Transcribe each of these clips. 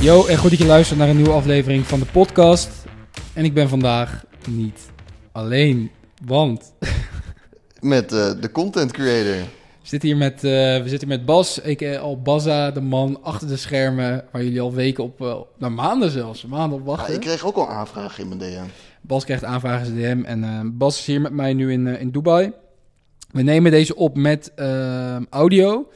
Yo, en goed dat je luistert naar een nieuwe aflevering van de podcast. En ik ben vandaag niet alleen, want Met eh, de content creator. we zitten hier met, eh, we zitten met Bas, ik al Bazza, de man achter de schermen, waar jullie al weken op, eh, nou maanden zelfs, maanden op Ja, wachten. ik kreeg ook al aanvragen in mijn DM. Bas krijgt aanvragen in de DM en Bas is hier met mij nu in, in Dubai. We nemen deze op met eh, audio,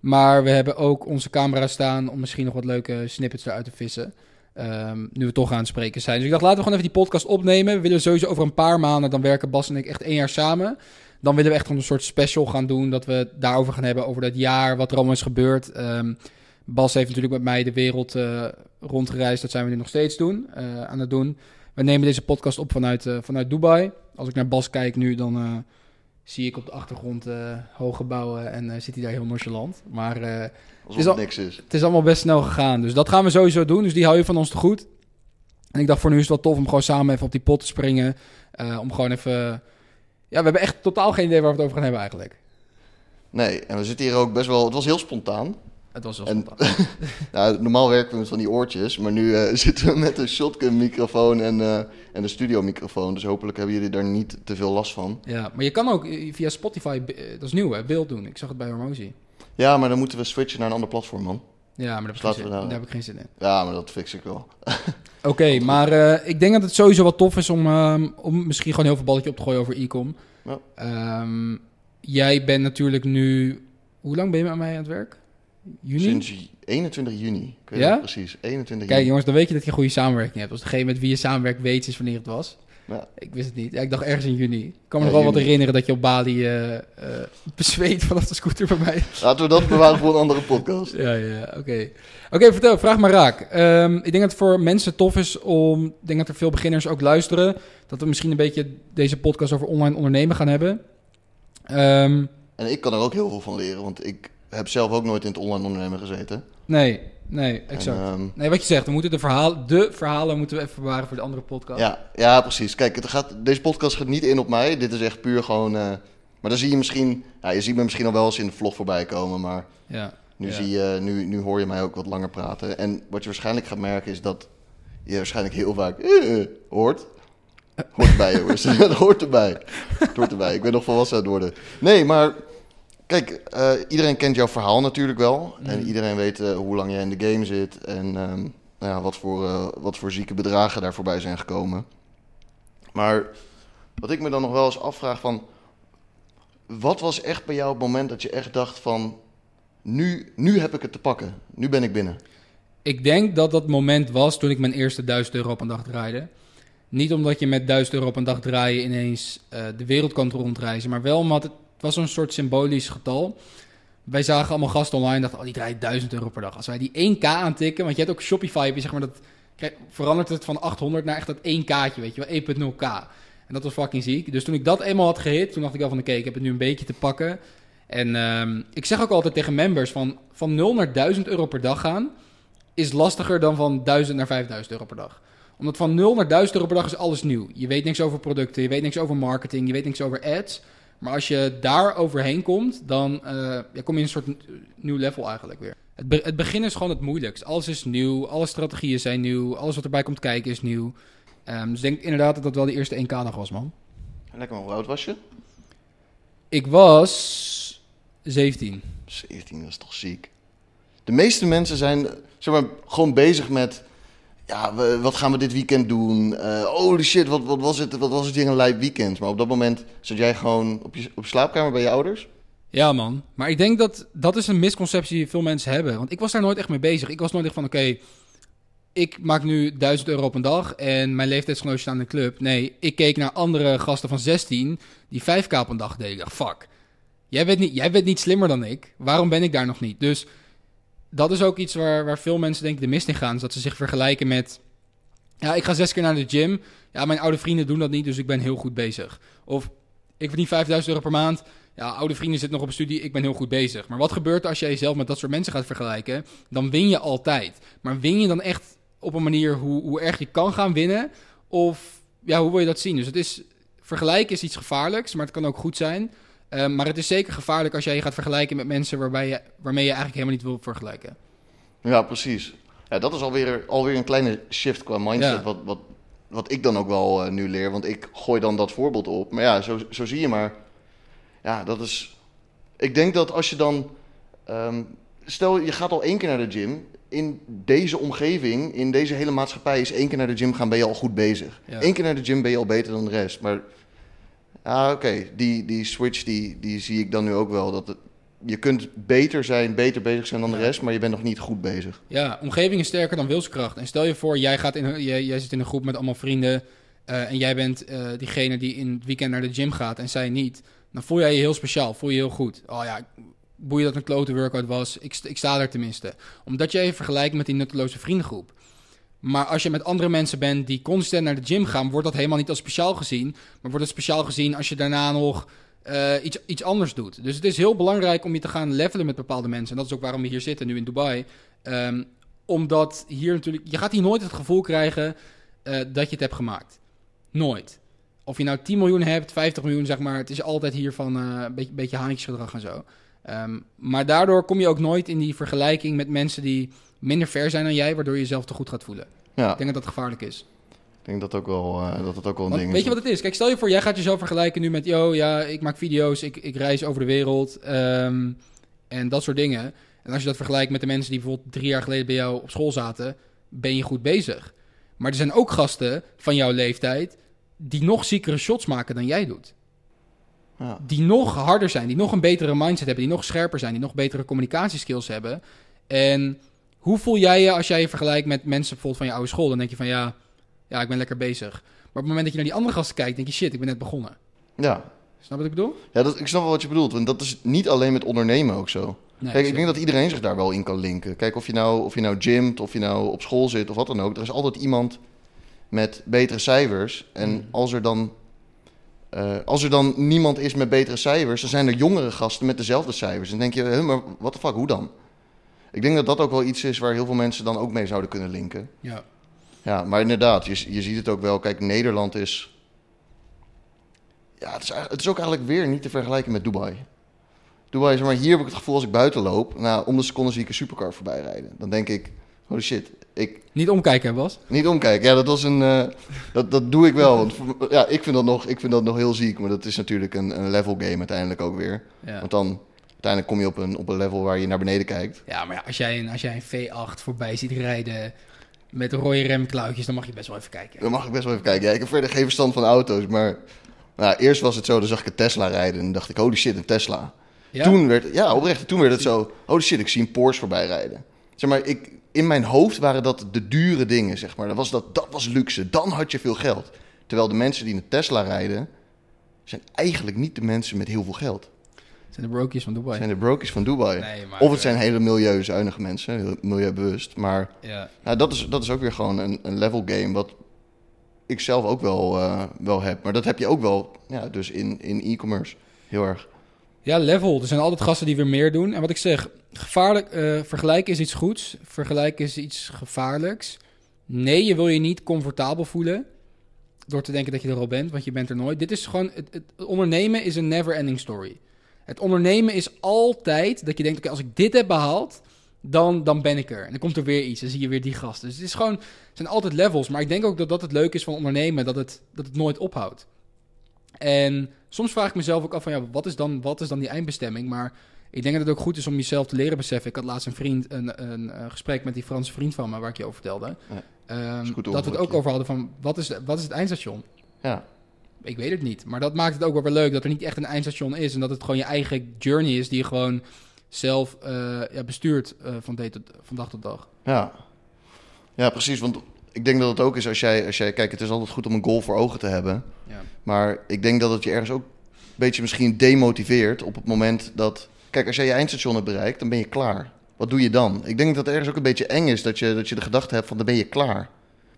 maar we hebben ook onze camera staan om misschien nog wat leuke snippets eruit te vissen. Ehm, nu we toch aan het spreken zijn. Dus ik dacht, laten we gewoon even die podcast opnemen. We willen sowieso over een paar maanden, dan werken Bas en ik echt één jaar samen. Dan willen we echt een soort special gaan doen, dat we het daarover gaan hebben, over dat jaar, wat er allemaal is gebeurd. Ehm, Bas heeft natuurlijk met mij de wereld eh, rondgereisd, dat zijn we nu nog steeds doen, eh, aan het doen. We nemen deze podcast op vanuit, eh, vanuit Dubai. Als ik naar Bas kijk nu, dan zie ik op de achtergrond eh, hoge gebouwen en eh, zit hij daar heel nonchalant. Maar eh, Is het al- niks is. het is allemaal best snel gegaan. Dus dat gaan we sowieso doen. Dus die hou je van ons te goed. En ik dacht voor nu is het wel tof om gewoon samen even op die pot te springen. Om gewoon even... Ja, we hebben echt totaal geen idee waar we het over gaan hebben eigenlijk. Nee, en we zitten hier ook best wel... Het was heel spontaan. Het was wel En-. Nou, normaal werken we met van die oortjes. Maar nu eh, zitten we met een shotgun microfoon en, eh en een studio microfoon. Dus hopelijk hebben jullie daar niet te veel last van. Ja, maar je kan ook eh, via Spotify, dat is nieuw hè, beeld doen. Ik zag het bij Hormozy. Ja, maar dan moeten we switchen naar een ander platform, man. Ja, maar daar heb, ik Dus zin, daar heb ik geen zin in. Ja, maar dat fix ik wel. Oké, maar ik denk dat het sowieso wat tof is om, ehm, om misschien gewoon heel veel balletje op te gooien over e-com. Ja. Ehm, jij bent natuurlijk nu... Hoe lang ben je met mij aan het werk? Juni? Sinds 21 juni. Ik weet Ja? precies. 21 Kijk juni. jongens, dan weet je dat je een goede samenwerking hebt. Als degene met wie je samenwerkt weet is wanneer het was. Ja. Ik wist het niet. Ja, ik dacht ergens in juni. Ik kan me nog wel wat herinneren dat je op Bali eh bezweet vanaf de scooter bij mij. Laten we dat bewaren voor een andere podcast. Ja, ja, oké. Oké, vertel, vraag maar raak. Ehm, ik denk dat het voor mensen tof is om... Ik denk dat er veel beginners ook luisteren. Dat we misschien een beetje deze podcast over online ondernemen gaan hebben. Ehm, En ik kan er ook heel veel van leren, want ik heb zelf ook nooit in het online ondernemen gezeten. nee, nee, exact. En, ehm, Nee, wat je zegt, we moeten de, verhaal, de verhalen moeten we even bewaren voor de andere podcast. ja, ja, precies. Kijk, het gaat, deze podcast gaat niet in op mij. Dit is echt puur gewoon... eh, maar dan zie je misschien... Ja, je ziet me misschien al wel eens in de vlog voorbij komen, maar ja. nu, Ja. zie je, nu, nu hoor je mij ook wat langer praten. En wat je waarschijnlijk gaat merken is dat je waarschijnlijk heel vaak eh, eh, hoort. Hoort erbij, jongens. Dat hoort erbij. Het hoort erbij. Ik ben nog volwassen aan het worden. Nee, maar kijk, eh, iedereen kent jouw verhaal natuurlijk wel. En Mhm. iedereen weet eh, hoe lang jij in de game zit. En ehm, nou ja, wat, voor, eh, wat voor zieke bedragen daar voorbij zijn gekomen. Maar wat ik me dan nog wel eens afvraag van... Wat was echt bij jou het moment dat je echt dacht van... Nu, nu heb ik het te pakken. Nu ben ik binnen. Ik denk dat dat moment was toen ik mijn eerste 1000 euro op een dag draaide. Niet omdat je met 1000 euro op een dag draaien ineens de wereld kan rondreizen, maar wel omdat het, het was een soort symbolisch getal. Wij zagen allemaal gasten online en dachten, oh, die draait 1000 euro per dag. Als wij die 1k aantikken, want je hebt ook Shopify, heb je zeg maar dat verandert het van 800 naar echt dat 1k'tje, weet je wel, 1.0k. En dat was fucking ziek. Dus toen ik dat eenmaal had gehit, toen dacht ik wel van, oké, ik heb het nu een beetje te pakken. En ehm, ik zeg ook altijd tegen members van, van 0 naar 1000 euro per dag gaan is lastiger dan van 1000 naar 5000 euro per dag. Omdat van 0 naar 1000 euro per dag is alles nieuw. Je weet niks over producten, je weet niks over marketing, je weet niks over ads. Maar als je daar overheen komt, dan eh, ja, kom je in een soort nieuw level eigenlijk weer. Het, be- het begin is gewoon het moeilijkst. Alles is nieuw, alle strategieën zijn nieuw, alles wat erbij komt kijken is nieuw. Ehm, dus ik denk inderdaad dat dat wel de eerste 1K-dag was, man. Lekker man, hoe oud was je? Ik was 17. 17, dat is toch ziek. De meeste mensen zijn zeg maar, gewoon bezig met... Ja, we- wat gaan we dit weekend doen? Eh holy shit, wat, wat, was het, wat was het hier een lijp weekend? Maar op dat moment zat jij gewoon op je, op slaapkamer bij je ouders? Ja, man. Maar ik denk dat dat is een misconceptie die veel mensen hebben. Want ik was daar nooit echt mee bezig. Ik was nooit echt van, oké, ik maak nu 1000 euro op een dag en mijn leeftijdsgenootjes staan in de club. Nee, ik keek naar andere gasten van 16 die 5k op een dag deden. Fuck, jij bent, niet, jij bent niet slimmer dan ik. Waarom ben ik daar nog niet? Dus dat is ook iets waar, waar veel mensen denk ik de mist in gaan. Is dat ze zich vergelijken met, ja, ik ga zes keer naar de gym. Ja, mijn oude vrienden doen dat niet, dus ik ben heel goed bezig. Of ik verdien 5000 euro per maand. Ja, oude vrienden zitten nog op studie, ik ben heel goed bezig. Maar wat gebeurt er als jij jezelf met dat soort mensen gaat vergelijken? Dan win je altijd. Maar win je dan echt op een manier hoe, hoe erg je kan gaan winnen? Of ja, hoe wil je dat zien? Dus het is, vergelijken is iets gevaarlijks, maar het kan ook goed zijn. Ehm, maar het is zeker gevaarlijk als jij je gaat vergelijken met mensen waarbij je, waarmee je eigenlijk helemaal niet wil vergelijken. Ja, precies. Ja, dat is alweer, alweer een kleine shift qua mindset. Ja. Wat, wat, wat ik dan ook wel eh, nu leer. Want ik gooi dan dat voorbeeld op. Maar ja, zo, zo zie je maar. Ja, dat is. Ik denk dat als je dan. ehm, stel, je gaat al één keer naar de gym. In deze omgeving, in deze hele maatschappij, is één keer naar de gym gaan, ben je al goed bezig. Ja. Eén keer naar de gym ben je al beter dan de rest. Maar ja, oké, die, die switch die, die zie ik dan nu ook wel. Dat het, je kunt beter zijn, beter bezig zijn dan de rest, maar je bent nog niet goed bezig. Ja, omgeving is sterker dan wilskracht. En stel je voor, jij, gaat in jij, jij zit in een groep met allemaal vrienden. eh, en jij bent eh, diegene die in het weekend naar de gym gaat en zij niet. Dan voel jij je heel speciaal, voel je je heel goed. Oh ja, boeien dat een klote workout was. Ik, ik sta er tenminste. Omdat jij je vergelijkt met die nutteloze vriendengroep. Maar als je met andere mensen bent die constant naar de gym gaan, wordt dat helemaal niet als speciaal gezien. Maar wordt het speciaal gezien als je daarna nog eh, iets, iets anders doet. Dus het is heel belangrijk om je te gaan levelen met bepaalde mensen. En dat is ook waarom we hier zitten nu in Dubai. Ehm, omdat hier natuurlijk, je gaat hier nooit het gevoel krijgen eh, dat je het hebt gemaakt. Nooit. Of je nou 10 miljoen hebt, 50 miljoen, zeg maar. Het is altijd hier van eh, een beetje, beetje haantjesgedrag en zo. Ehm, maar daardoor kom je ook nooit in die vergelijking met mensen die minder ver zijn dan jij, waardoor je jezelf te goed gaat voelen. Ja, Ik denk dat dat gevaarlijk is. ik denk dat, ook wel, eh, dat het ook wel een Want ding weet is. je wat het is? Kijk, stel je voor, jij gaat jezelf vergelijken nu met... yo, ja, ik maak video's, ik, ik reis over de wereld ehm, en dat soort dingen. En als je dat vergelijkt met de mensen die bijvoorbeeld drie jaar geleden bij jou op school zaten... ben je goed bezig. Maar er zijn ook gasten van jouw leeftijd... die nog ziekere shots maken dan jij doet. Ja. Die nog harder zijn, die nog een betere mindset hebben... die nog scherper zijn, die nog betere communicatieskills hebben. En hoe voel jij je als jij je vergelijkt met mensen bijvoorbeeld van je oude school? Dan denk je van, ja, ja ik ben lekker bezig. Maar op het moment dat je naar die andere gasten kijkt, denk je shit, ik ben net begonnen. Ja, Snap wat ik bedoel? ja dat, ik snap wel wat je bedoelt. Want dat is niet alleen met ondernemen ook zo. Nee, Kijk, ik denk dat iedereen zich daar wel in kan linken. Kijk, of je nou, of je nou gymt, of je nou op school zit of wat dan ook. Er is altijd iemand met betere cijfers. En Mm. als er dan... eh, als er dan niemand is met betere cijfers, dan zijn er jongere gasten met dezelfde cijfers. En dan denk je, maar wat de fuck, hoe dan? Ik denk dat dat ook wel iets is waar heel veel mensen dan ook mee zouden kunnen linken. Ja. Ja, maar inderdaad, je, je ziet het ook wel. Kijk, Nederland is. Ja, het is, het is ook eigenlijk weer niet te vergelijken met Dubai. Dubai is maar hier heb ik het gevoel als ik buiten loop. Nou, om de seconde zie ik een supercar voorbij rijden. Dan denk ik, holy shit, ik Niet omkijken, Bas. niet omkijken. Ja, dat was een. eh, dat, dat doe ik wel. Want ja, ik vind dat nog, ik vind dat nog heel ziek. Maar dat is natuurlijk een, een level game uiteindelijk ook weer. Ja. Want dan uiteindelijk kom je op een, op een level waar je naar beneden kijkt. ja, maar ja, als, jij een, als jij een V8 voorbij ziet rijden met rode remklauwtjes, dan mag je best wel even kijken. Dan mag ik best wel even kijken. Ja, ik heb verder geen verstand van auto's, maar nou, eerst was het zo, dan zag ik een Tesla rijden en dacht ik, holy shit, een Tesla. Ja? Toen werd, ja, oprecht, toen werd het zo, holy shit, ik zie een Porsche voorbij rijden. Zeg maar, ik, in mijn hoofd waren dat de dure dingen, zeg maar. Dat was, dat, dat was luxe, dan had je veel geld. Terwijl de mensen die een Tesla rijden, zijn eigenlijk niet de mensen met heel veel geld. Het zijn de brokies van Dubai. Zijn de brokies van Dubai. Nee, maar, Of het zijn hele milieuzuinige mensen, heel milieubewust. Maar Ja. nou, dat, is, dat is ook weer gewoon een, een level game wat ik zelf ook wel, eh, wel heb. Maar dat heb je ook wel ja, dus in, in e-commerce heel erg. Ja, level. Er zijn altijd gasten die weer meer doen. En wat ik zeg, gevaarlijk, eh, vergelijken is iets goeds. Vergelijken is iets gevaarlijks. Nee, je wil je niet comfortabel voelen door te denken dat je er al bent, want je bent er nooit. Dit is gewoon, het, het ondernemen is een never-ending story. Het ondernemen is altijd dat je denkt, oké, als ik dit heb behaald, dan, dan ben ik er. En dan komt er weer iets, dan zie je weer die gast. Dus het is gewoon, het zijn altijd levels. Maar ik denk ook dat dat het leuke is van ondernemen, dat het, dat het nooit ophoudt. En soms vraag ik mezelf ook af van, ja, wat is dan, wat is dan die eindbestemming? Maar ik denk dat het ook goed is om jezelf te leren beseffen. Ik had laatst een vriend, een, een, eh, gesprek met die Franse vriend van me, waar ik je over vertelde. Ja, Ehm, dat we het ook over hadden van, wat is, wat is het eindstation? Ja, Ik weet het niet. Maar dat maakt het ook wel weer leuk dat er niet echt een eindstation is. En dat het gewoon je eigen journey is die je gewoon zelf eh, ja, bestuurt eh, van, day tot, van dag tot dag. ja. ja, precies. Want ik denk dat het ook is als jij, als jij... Kijk, het is altijd goed om een goal voor ogen te hebben. Ja. Maar ik denk dat het je ergens ook een beetje misschien demotiveert op het moment dat... Kijk, als jij je eindstation hebt bereikt, dan ben je klaar. Wat doe je dan? Ik denk dat het ergens ook een beetje eng is dat je, dat je de gedachte hebt van dan ben je klaar.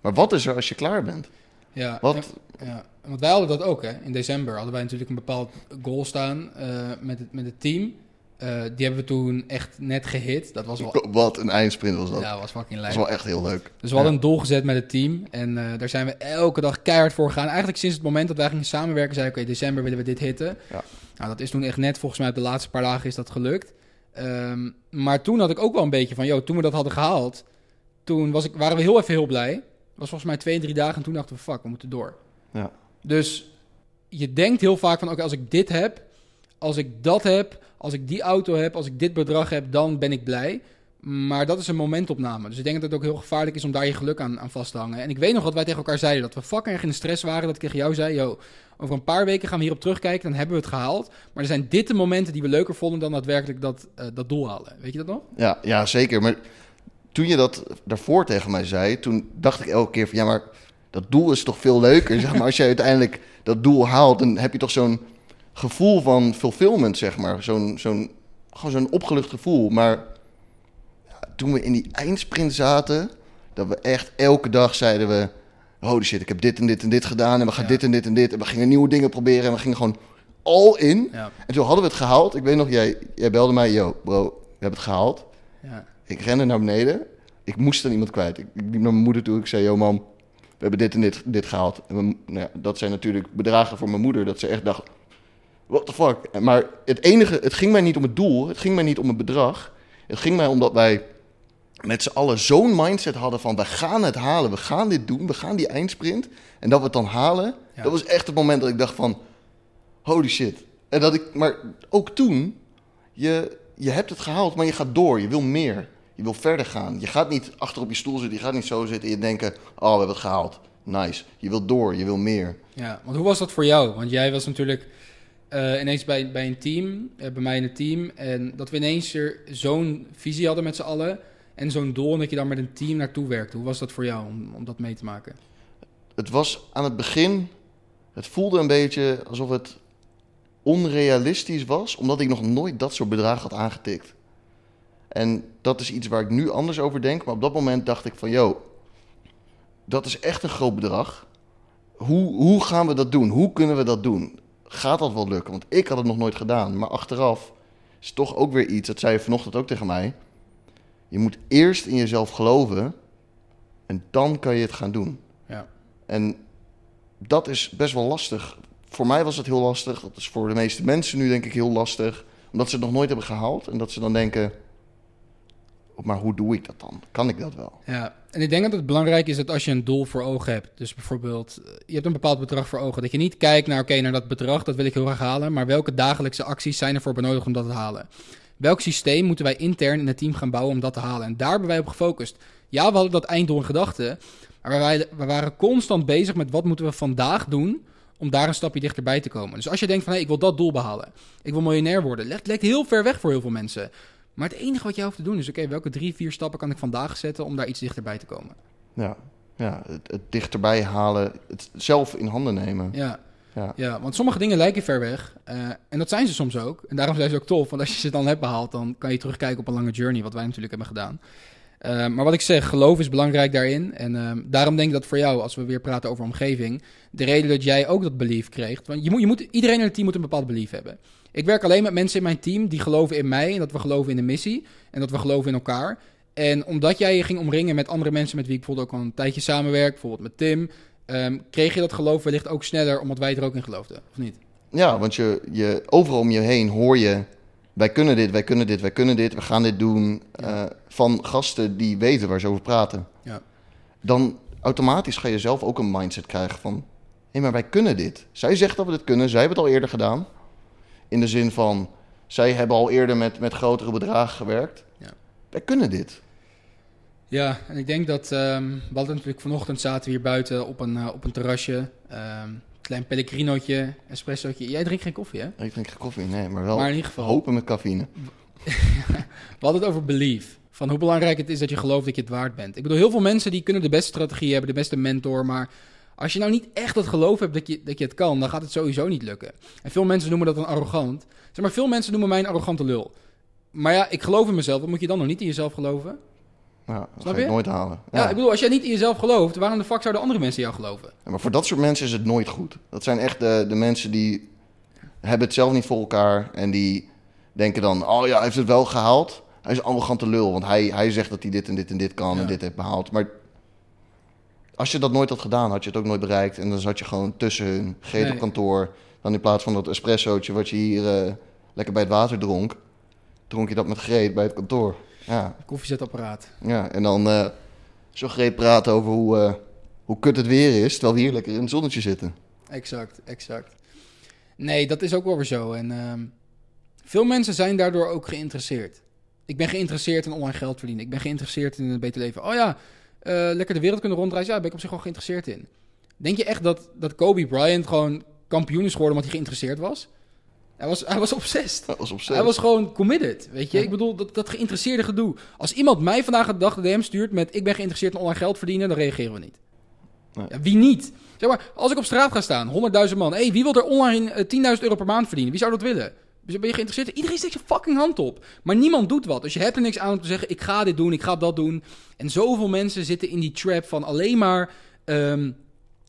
Maar wat is er als je klaar bent? Ja, Wat? ja. Want wij hadden dat ook, hè. In december hadden wij natuurlijk een bepaald goal staan eh, met, het, met het team. Eh, die hebben we toen echt net gehit. Dat was wel, Wat een eindsprint was dat. ja, was fucking Dat is lijp. wel echt heel leuk. Dus we hadden een doel gezet met het team. En eh, daar zijn we elke dag keihard voor gegaan. Eigenlijk sinds het moment dat wij gingen samenwerken, zeiden we: Oké, december willen we dit hitten. Ja. Nou, dat is toen echt net, volgens mij op de laatste paar dagen is dat gelukt. Ehm, maar toen had ik ook wel een beetje van, joh, toen we dat hadden gehaald, toen was ik, waren we heel even heel blij. Dat was volgens mij twee, drie dagen en toen dachten we, fuck, we moeten door. Ja. Dus je denkt heel vaak van, oké, als ik dit heb, als ik dat heb, als ik die auto heb, als ik dit bedrag heb, dan ben ik blij. Maar dat is een momentopname. Dus ik denk dat het ook heel gevaarlijk is om daar je geluk aan, aan vast te hangen. En ik weet nog wat wij tegen elkaar zeiden. Dat we fucking erg in de stress waren. Dat ik tegen jou zei, yo, over een paar weken gaan we hierop terugkijken. Dan hebben we het gehaald. Maar er zijn dit de momenten die we leuker vonden dan daadwerkelijk dat, uh, dat doel halen. Weet je dat nog? Ja, ja, zeker. Maar toen je dat daarvoor tegen mij zei, toen dacht ik elke keer van... Ja, maar dat doel is toch veel leuker, zeg maar. Als je uiteindelijk dat doel haalt, dan heb je toch zo'n gevoel van fulfillment, zeg maar. Zo'n, zo'n, gewoon zo'n opgelucht gevoel. Maar toen we in die eindsprint zaten, dat we echt elke dag zeiden we... Holy shit, ik heb dit en dit en dit gedaan en we gaan Ja. dit en dit en dit. En we gingen nieuwe dingen proberen en we gingen gewoon all in. Ja. En toen hadden we het gehaald. Ik weet nog, jij, jij belde mij, yo bro, we hebben het gehaald. Ja. Ik rende naar beneden. Ik moest aan iemand kwijt. Ik, ik liep naar mijn moeder toe. Ik zei, yo mam, we hebben dit en dit, dit gehaald. En nou ja, dat zijn natuurlijk bedragen voor mijn moeder. Dat ze echt dacht, what the fuck. Maar het enige, het ging mij niet om het doel. Het ging mij niet om het bedrag. Het ging mij omdat wij met z'n allen zo'n mindset hadden van... we gaan het halen, we gaan dit doen, we gaan die eindsprint. En dat we het dan halen, Ja. dat was echt het moment dat ik dacht van... holy shit. En dat ik, maar ook toen, je, je hebt het gehaald, maar je gaat door. Je wil meer. Je wil verder gaan. Je gaat niet achter op je stoel zitten, je gaat niet zo zitten en je denken... oh, we hebben het gehaald. Nice. Je wilt door, je wil meer. Ja, want hoe was dat voor jou? Want jij was natuurlijk eh, ineens bij, bij een team, eh, bij mij in het team. En dat we ineens er zo'n visie hadden met z'n allen. En zo'n doel en dat je dan met een team naartoe werkte. Hoe was dat voor jou om, om dat mee te maken? het was aan het begin, het voelde een beetje alsof het onrealistisch was, omdat ik nog nooit dat soort bedragen had aangetikt. En dat is iets waar ik nu anders over denk, maar op dat moment dacht ik van, yo, dat is echt een groot bedrag. Hoe, hoe gaan we dat doen? Hoe kunnen we dat doen? Gaat dat wel lukken? Want ik had het nog nooit gedaan, maar achteraf is toch ook weer iets, dat zei je vanochtend ook tegen mij. Je moet eerst in jezelf geloven en dan kan je het gaan doen. Ja. En dat is best wel lastig. Voor mij was het heel lastig. Dat is voor de meeste mensen nu denk ik heel lastig. Omdat ze het nog nooit hebben gehaald. En dat ze dan denken... "Oh, Maar hoe doe ik dat dan? Kan ik dat wel? Ja, en ik denk dat het belangrijk is dat als je een doel voor ogen hebt, dus bijvoorbeeld eh, je hebt een bepaald bedrag voor ogen, dat je niet kijkt naar oké, naar dat bedrag, dat wil ik heel graag halen, maar welke dagelijkse acties zijn ervoor benodigd om dat te halen? Welk systeem moeten wij intern in het team gaan bouwen om dat te halen? En daar hebben wij op gefocust. Ja, we hadden dat einddoel in gedachten, maar wij, we waren constant bezig met wat moeten we vandaag doen om daar een stapje dichterbij te komen. Dus als je denkt van, hé, ik wil dat doel behalen, ik wil miljonair worden, lijkt, lijkt heel ver weg voor heel veel mensen. Maar het enige wat je hoeft te doen is, oké, welke drie, vier stappen kan ik vandaag zetten om daar iets dichterbij te komen? Ja, ja het, het dichterbij halen. Het zelf in handen nemen. Ja, Ja. ja want sommige dingen lijken ver weg. eh, en dat zijn ze soms ook. En daarom zijn ze ook tof. Want als je ze dan hebt behaald, dan kan je terugkijken op een lange journey, wat wij natuurlijk hebben gedaan. Eh, maar wat ik zeg, geloof is belangrijk daarin. En ehm, daarom denk ik dat voor jou, als we weer praten over omgeving, de reden dat jij ook dat belief kreeg. Want je moet, je moet, iedereen in het team moet een bepaald belief hebben. Ik werk alleen met mensen in mijn team die geloven in mij en dat we geloven in de missie en dat we geloven in elkaar. En omdat jij je ging omringen met andere mensen met wie ik bijvoorbeeld ook al een tijdje samenwerk, bijvoorbeeld met Tim, ehm, kreeg je dat geloof wellicht ook sneller omdat wij er ook in geloofden, of niet? Ja, want je, je, overal om je heen hoor je... Wij kunnen dit, wij kunnen dit, wij kunnen dit. We gaan dit doen. Ja. eh, van gasten die weten waar ze over praten. Ja. Dan automatisch ga je zelf ook een mindset krijgen van... Hé, maar wij kunnen dit. Zij zegt dat we dit kunnen. Zij hebben het al eerder gedaan. In de zin van... Zij hebben al eerder met, met grotere bedragen gewerkt. Ja. Wij kunnen dit. Ja, en ik denk dat ehm, we hadden natuurlijk vanochtend zaten we hier buiten op een, eh, op een terrasje. Ehm, klein pellegrinootje, espressootje. Jij drinkt geen koffie, hè? Ik drink geen koffie, nee, maar wel Maar in ieder geval, hopen met cafeïne. we hadden het over belief. Van hoe belangrijk het is dat je gelooft dat je het waard bent. Ik bedoel, heel veel mensen die kunnen de beste strategie hebben, de beste mentor. Maar als je nou niet echt het geloof hebt dat je, dat je het kan, dan gaat het sowieso niet lukken. En veel mensen noemen dat dan arrogant. Zeg maar, veel mensen noemen mij een arrogante lul. Maar ja, ik geloof in mezelf. Wat moet je dan nog niet in jezelf geloven? Ja, dat Snap je? nooit halen. Ja. ik bedoel, als jij niet in jezelf gelooft, waarom de fuck zouden andere mensen jou geloven? Ja, maar voor dat soort mensen is het nooit goed. Dat zijn echt de, de mensen die hebben het zelf niet voor elkaar. En die denken dan, oh ja, hij heeft het wel gehaald. Hij is een arrogante lul, want hij, hij zegt dat hij dit en dit en dit kan en dit heeft behaald. Maar als je dat nooit had gedaan, had je het ook nooit bereikt. En dan zat je gewoon tussen hun, Nee. op kantoor, Dan in plaats van dat espressootje wat je hier eh, lekker bij het water dronk, dronk je dat met Greet bij het kantoor. Ja, Koffiezetapparaat. ja. en dan eh, zo Greet praten over hoe, eh, hoe kut het weer is, terwijl we hier lekker in het zonnetje zitten. Exact, exact. Nee, dat is ook wel weer zo. En ehm, veel mensen zijn daardoor ook geïnteresseerd. Ik ben geïnteresseerd in online geld verdienen. Ik ben geïnteresseerd in een beter leven. Oh ja, lekker de wereld kunnen rondreizen. Ja, daar ben ik op zich wel geïnteresseerd in. Denk je echt dat, dat Kobe Bryant gewoon kampioen is geworden omdat hij geïnteresseerd was? Hij was, hij was obsessed. Dat was Hij was gewoon committed, weet je. Ik bedoel, dat, dat geïnteresseerde gedoe. Als iemand mij vandaag de dag de DM stuurt met... ik ben geïnteresseerd in online geld verdienen, dan reageren we niet. Nee. Ja, wie niet? Zeg maar, als ik op straat ga staan, 100.000 man... hey, wie wil er online eh, 10.000 euro per maand verdienen? Wie zou dat willen? Dus ben je geïnteresseerd? Iedereen steekt zijn fucking hand op. Maar niemand doet wat. Dus je hebt er niks aan om te zeggen... ik ga dit doen, ik ga dat doen. En zoveel mensen zitten in die trap van alleen maar... ehm,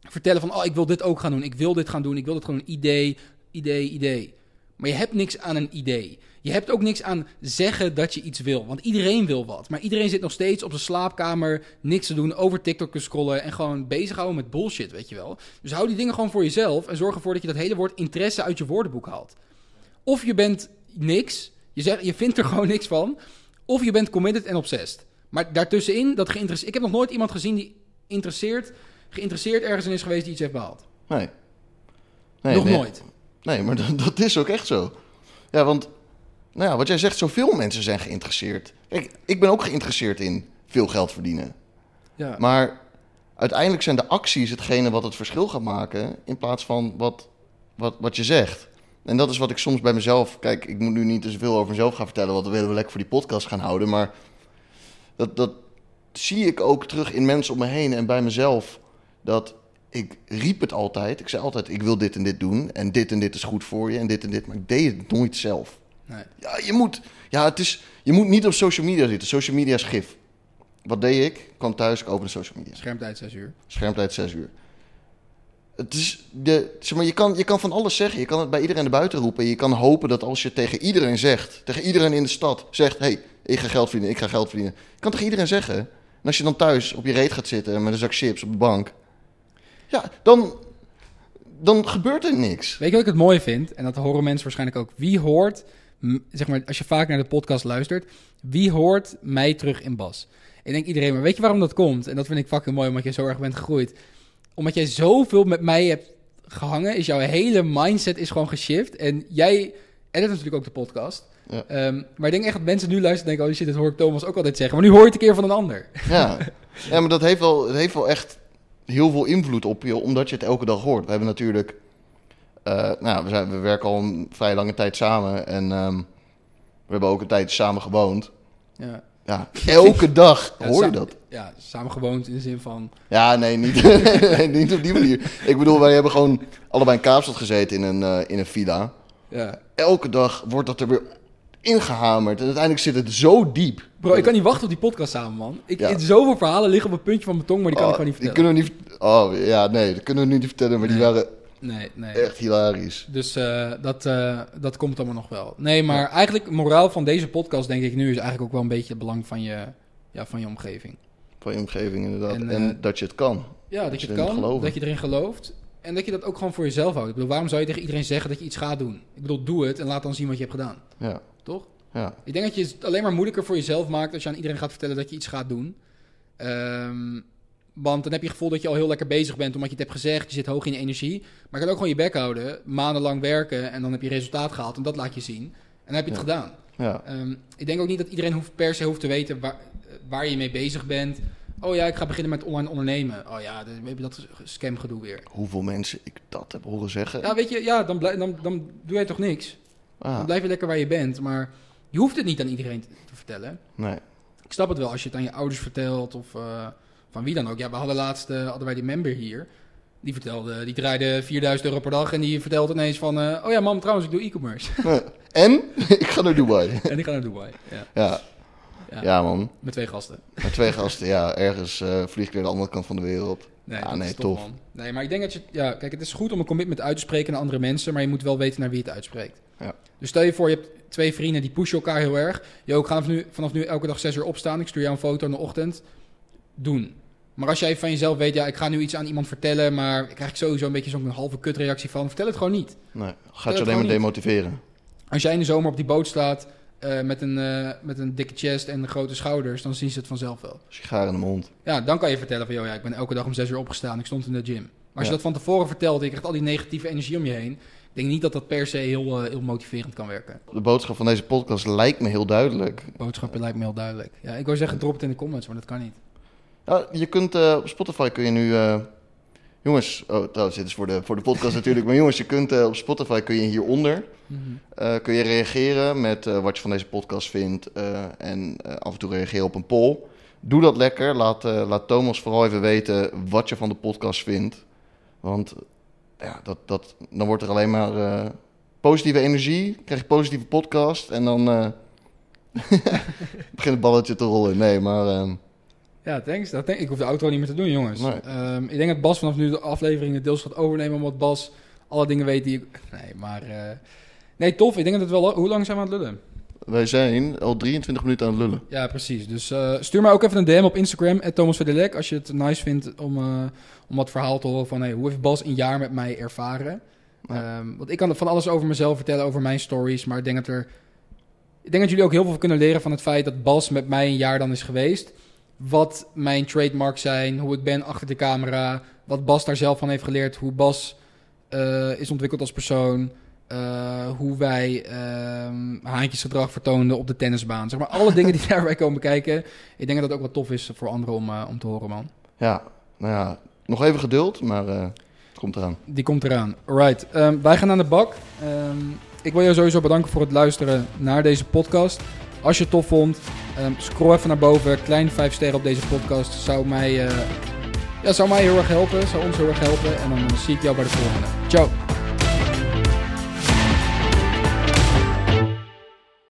vertellen van... oh, ik wil dit ook gaan doen. Ik wil dit gaan doen. Ik wil dit gewoon een idee, idee, idee. Maar je hebt niks aan een idee. Je hebt ook niks aan zeggen dat je iets wil. Want iedereen wil wat. Maar iedereen zit nog steeds op zijn slaapkamer niks te doen, over TikTok te scrollen en gewoon bezighouden met bullshit, weet je wel. Dus hou die dingen gewoon voor jezelf en zorg ervoor dat je dat hele woord interesse uit je woordenboek haalt. Of je bent niks, je, zegt, je vindt er gewoon niks van, of je bent committed en obsessed. Maar daartussenin, dat geïnteresseerd. Ik heb nog nooit iemand gezien die interesseert, geïnteresseerd ergens in is geweest die iets heeft behaald. Nee. nee nog nee. nooit. Nee, maar dat, dat is ook echt zo. Ja, want nou ja, wat jij zegt, zoveel mensen zijn geïnteresseerd. Kijk, ik ben ook geïnteresseerd in veel geld verdienen. Ja. Maar uiteindelijk zijn de acties hetgene wat het verschil gaat maken... in plaats van wat, wat, wat je zegt. En dat is wat ik soms bij mezelf... Kijk, ik moet nu niet te veel over mezelf gaan vertellen... want we willen we lekker voor die podcast gaan houden. Maar dat, dat zie ik ook terug in mensen om me heen en bij mezelf. Dat ik riep het altijd. Ik zei altijd, ik wil dit en dit doen. En dit en dit is goed voor je en dit en dit. Maar ik deed het nooit zelf. Nee. Ja, je moet, ja, het is, je moet niet op social media zitten. Social media is gif. Wat deed ik? Ik kwam thuis, ik opende social media. Schermtijd 6 uur. Schermtijd 6 uur. Het is de, zeg maar, je, kan, je kan van alles zeggen. Je kan het bij iedereen erbuiten roepen. Je kan hopen dat als je tegen iedereen zegt, tegen iedereen in de stad zegt: hé, hey, ik ga geld verdienen, ik ga geld verdienen. Je kan tegen iedereen zeggen. En als je dan thuis op je reet gaat zitten met een zak chips op de bank, ja, dan, dan gebeurt er niks. Weet je wat ik het mooi vind? En dat horen mensen waarschijnlijk ook. Wie hoort, zeg maar, als je vaak naar de podcast luistert, wie hoort mij terug in Bas? Ik denk iedereen, maar weet je waarom dat komt? En dat vind ik fucking mooi, omdat je zo erg bent gegroeid. Omdat jij zoveel met mij hebt gehangen, is jouw hele mindset is gewoon geshift. En jij edit natuurlijk ook de podcast. Ja. Ehm, maar ik denk echt dat mensen nu luisteren en denken, oh shit, dit hoor ik Thomas ook altijd zeggen. Maar nu hoor je het een keer van een ander. Ja, ja maar dat heeft, wel, het heeft wel echt heel veel invloed op je, omdat je het elke dag hoort. We hebben natuurlijk, eh, nou, we, zijn, we werken al een vrij lange tijd samen en ehm, we hebben ook een tijd samen gewoond. Ja. Ja, elke dag hoor je dat. Ja, samen gewoond in de zin van... Ja, nee niet, nee, niet op die manier. Ik bedoel, wij hebben gewoon allebei in Kaapstad gezeten in een, eh, in een villa. Ja. Elke dag wordt dat er weer ingehamerd en uiteindelijk zit het zo diep. Bro, ik kan niet wachten op die podcast samen, man. Ik, Ja. Zoveel verhalen liggen op een puntje van mijn tong, maar die kan ik Oh, gewoon niet die vertellen. kunnen we niet, oh ja, nee, dat kunnen we niet vertellen, maar die waren Nee, nee. echt hilarisch. Dus eh, dat, eh, dat komt allemaal nog wel. Nee, maar eigenlijk, moraal van deze podcast, denk ik nu, is eigenlijk ook wel een beetje het belang van je, ja, van je omgeving. Van je omgeving inderdaad. En, En, eh, dat je het kan. Ja, dat Dat je het erin kan, geloven. dat je erin gelooft. En dat je dat ook gewoon voor jezelf houdt. Ik bedoel, waarom zou je tegen iedereen zeggen dat je iets gaat doen? Ik bedoel, doe het en laat dan zien wat je hebt gedaan. Ja, Toch? ja. Ik denk dat je het alleen maar moeilijker voor jezelf maakt als je aan iedereen gaat vertellen dat je iets gaat doen. Ehm, want dan heb je het gevoel dat je al heel lekker bezig bent omdat je het hebt gezegd. Je zit hoog in je energie. Maar je kan ook gewoon je bek houden, maandenlang werken en dan heb je resultaat gehaald en dat laat je zien. En dan heb je het Ja. gedaan. ja. Ehm, ik denk ook niet dat iedereen hoeft, per se hoeft te weten waar, waar je mee bezig bent. Oh ja, ik ga beginnen met online ondernemen. Oh ja, dan heb je dat scam gedoe weer. Hoeveel mensen ik dat heb horen zeggen. Ja, weet je, ja, dan, blij- dan, dan doe jij toch niks. Dan ah, blijf je lekker waar je bent. Maar je hoeft het niet aan iedereen te, te vertellen. nee. Ik snap het wel als je het aan je ouders vertelt of eh, van wie dan ook. Ja, we hadden laatst eh, hadden wij die member hier. Die vertelde, die draaide 4000 euro per dag en die vertelt ineens van... eh, oh ja, mam, trouwens, ik doe e-commerce. En ik ga naar Dubai. en die gaat naar Dubai. Ja, Ja, ja, ja man. Met twee gasten. Met twee gasten, ja. Ergens eh vlieg ik naar de andere kant van de wereld. Nee, dat nee, tof. Nee, maar ik denk dat je... Ja, kijk, het is goed om een commitment uit te spreken naar andere mensen... maar je moet wel weten naar wie het uitspreekt. Ja. Dus stel je voor, je hebt twee vrienden die pushen elkaar heel erg. Yo, ik ga vanaf nu, vanaf nu elke dag zes uur opstaan. Ik stuur jou een foto in de ochtend. Doen. Maar als jij van jezelf weet, ja, ik ga nu iets aan iemand vertellen, maar ik krijg sowieso een beetje zo'n halve kutreactie van, vertel het gewoon niet. Nee, gaat je alleen maar demotiveren. Als jij in de zomer op die boot staat eh, met, een, eh, met een dikke chest en grote schouders, dan zien ze het vanzelf wel. Sigaar in de mond. Ja, dan kan je vertellen van, joh, ja, ik ben elke dag om zes uur opgestaan, ik stond in de gym. Maar als Ja. je dat van tevoren vertelt je krijgt al die negatieve energie om je heen, ik denk niet dat dat per se heel, eh, heel motiverend kan werken. De boodschap van deze podcast lijkt me heel duidelijk. Boodschapje lijkt me heel duidelijk. Ja, ik wou zeggen, drop het in de comments, maar dat kan niet. Ja, je kunt op Spotify kun je nu. Jongens, oh, trouwens, dit is voor de, voor de podcast natuurlijk. Maar jongens, je kunt eh, op Spotify kun je hieronder eh, kun je reageren met eh, wat je van deze podcast vindt. en af en toe reageren op een poll. Doe dat lekker. Laat, laat Thomas vooral even weten wat je van de podcast vindt. Want ja, dat, dat, dan wordt er alleen maar positieve energie. Krijg je positieve podcast. En dan begint het balletje te rollen. Nee, maar. Ja, thanks. Dat denk, ik hoef de outro niet meer te doen, jongens. Nee. Ehm, ik denk dat Bas vanaf nu de afleveringen deels gaat overnemen, omdat Bas alle dingen weet die ik... Nee, maar... eh, Nee, tof. Ik denk dat het wel... Hoe lang zijn we aan het lullen? Wij zijn al 23 minuten aan het lullen. Ja, precies. Dus eh, stuur mij ook even een DM op Instagram, Thomas Verdelek, als je het nice vindt om, eh, om wat verhaal te horen van... Hey, hoe heeft Bas een jaar met mij ervaren? Ja. Ehm, want ik kan van alles over mezelf vertellen, over mijn stories, maar ik denk dat er... Ik denk dat jullie ook heel veel kunnen leren van het feit dat Bas met mij een jaar dan is geweest. Wat mijn trademarks zijn, hoe ik ben achter de camera, wat Bas daar zelf van heeft geleerd, hoe Bas eh, is ontwikkeld als persoon, eh, hoe wij ehm, haantjesgedrag vertoonden op de tennisbaan. Zeg maar alle dingen die daarbij komen kijken. Ik denk dat dat ook wat tof is voor anderen om, eh, om te horen, man. Ja, nou ja, nog even geduld, maar het komt eraan. Die komt eraan. Alright, ehm, wij gaan aan de bak. Ehm, ik wil je sowieso bedanken voor het luisteren naar deze podcast. Als je het tof vond, ehm, scroll even naar boven. Klein 5 sterren op deze podcast zou mij, eh, ja, zou mij heel erg helpen. Zou ons heel erg helpen. En dan zie ik jou bij de volgende. Ciao.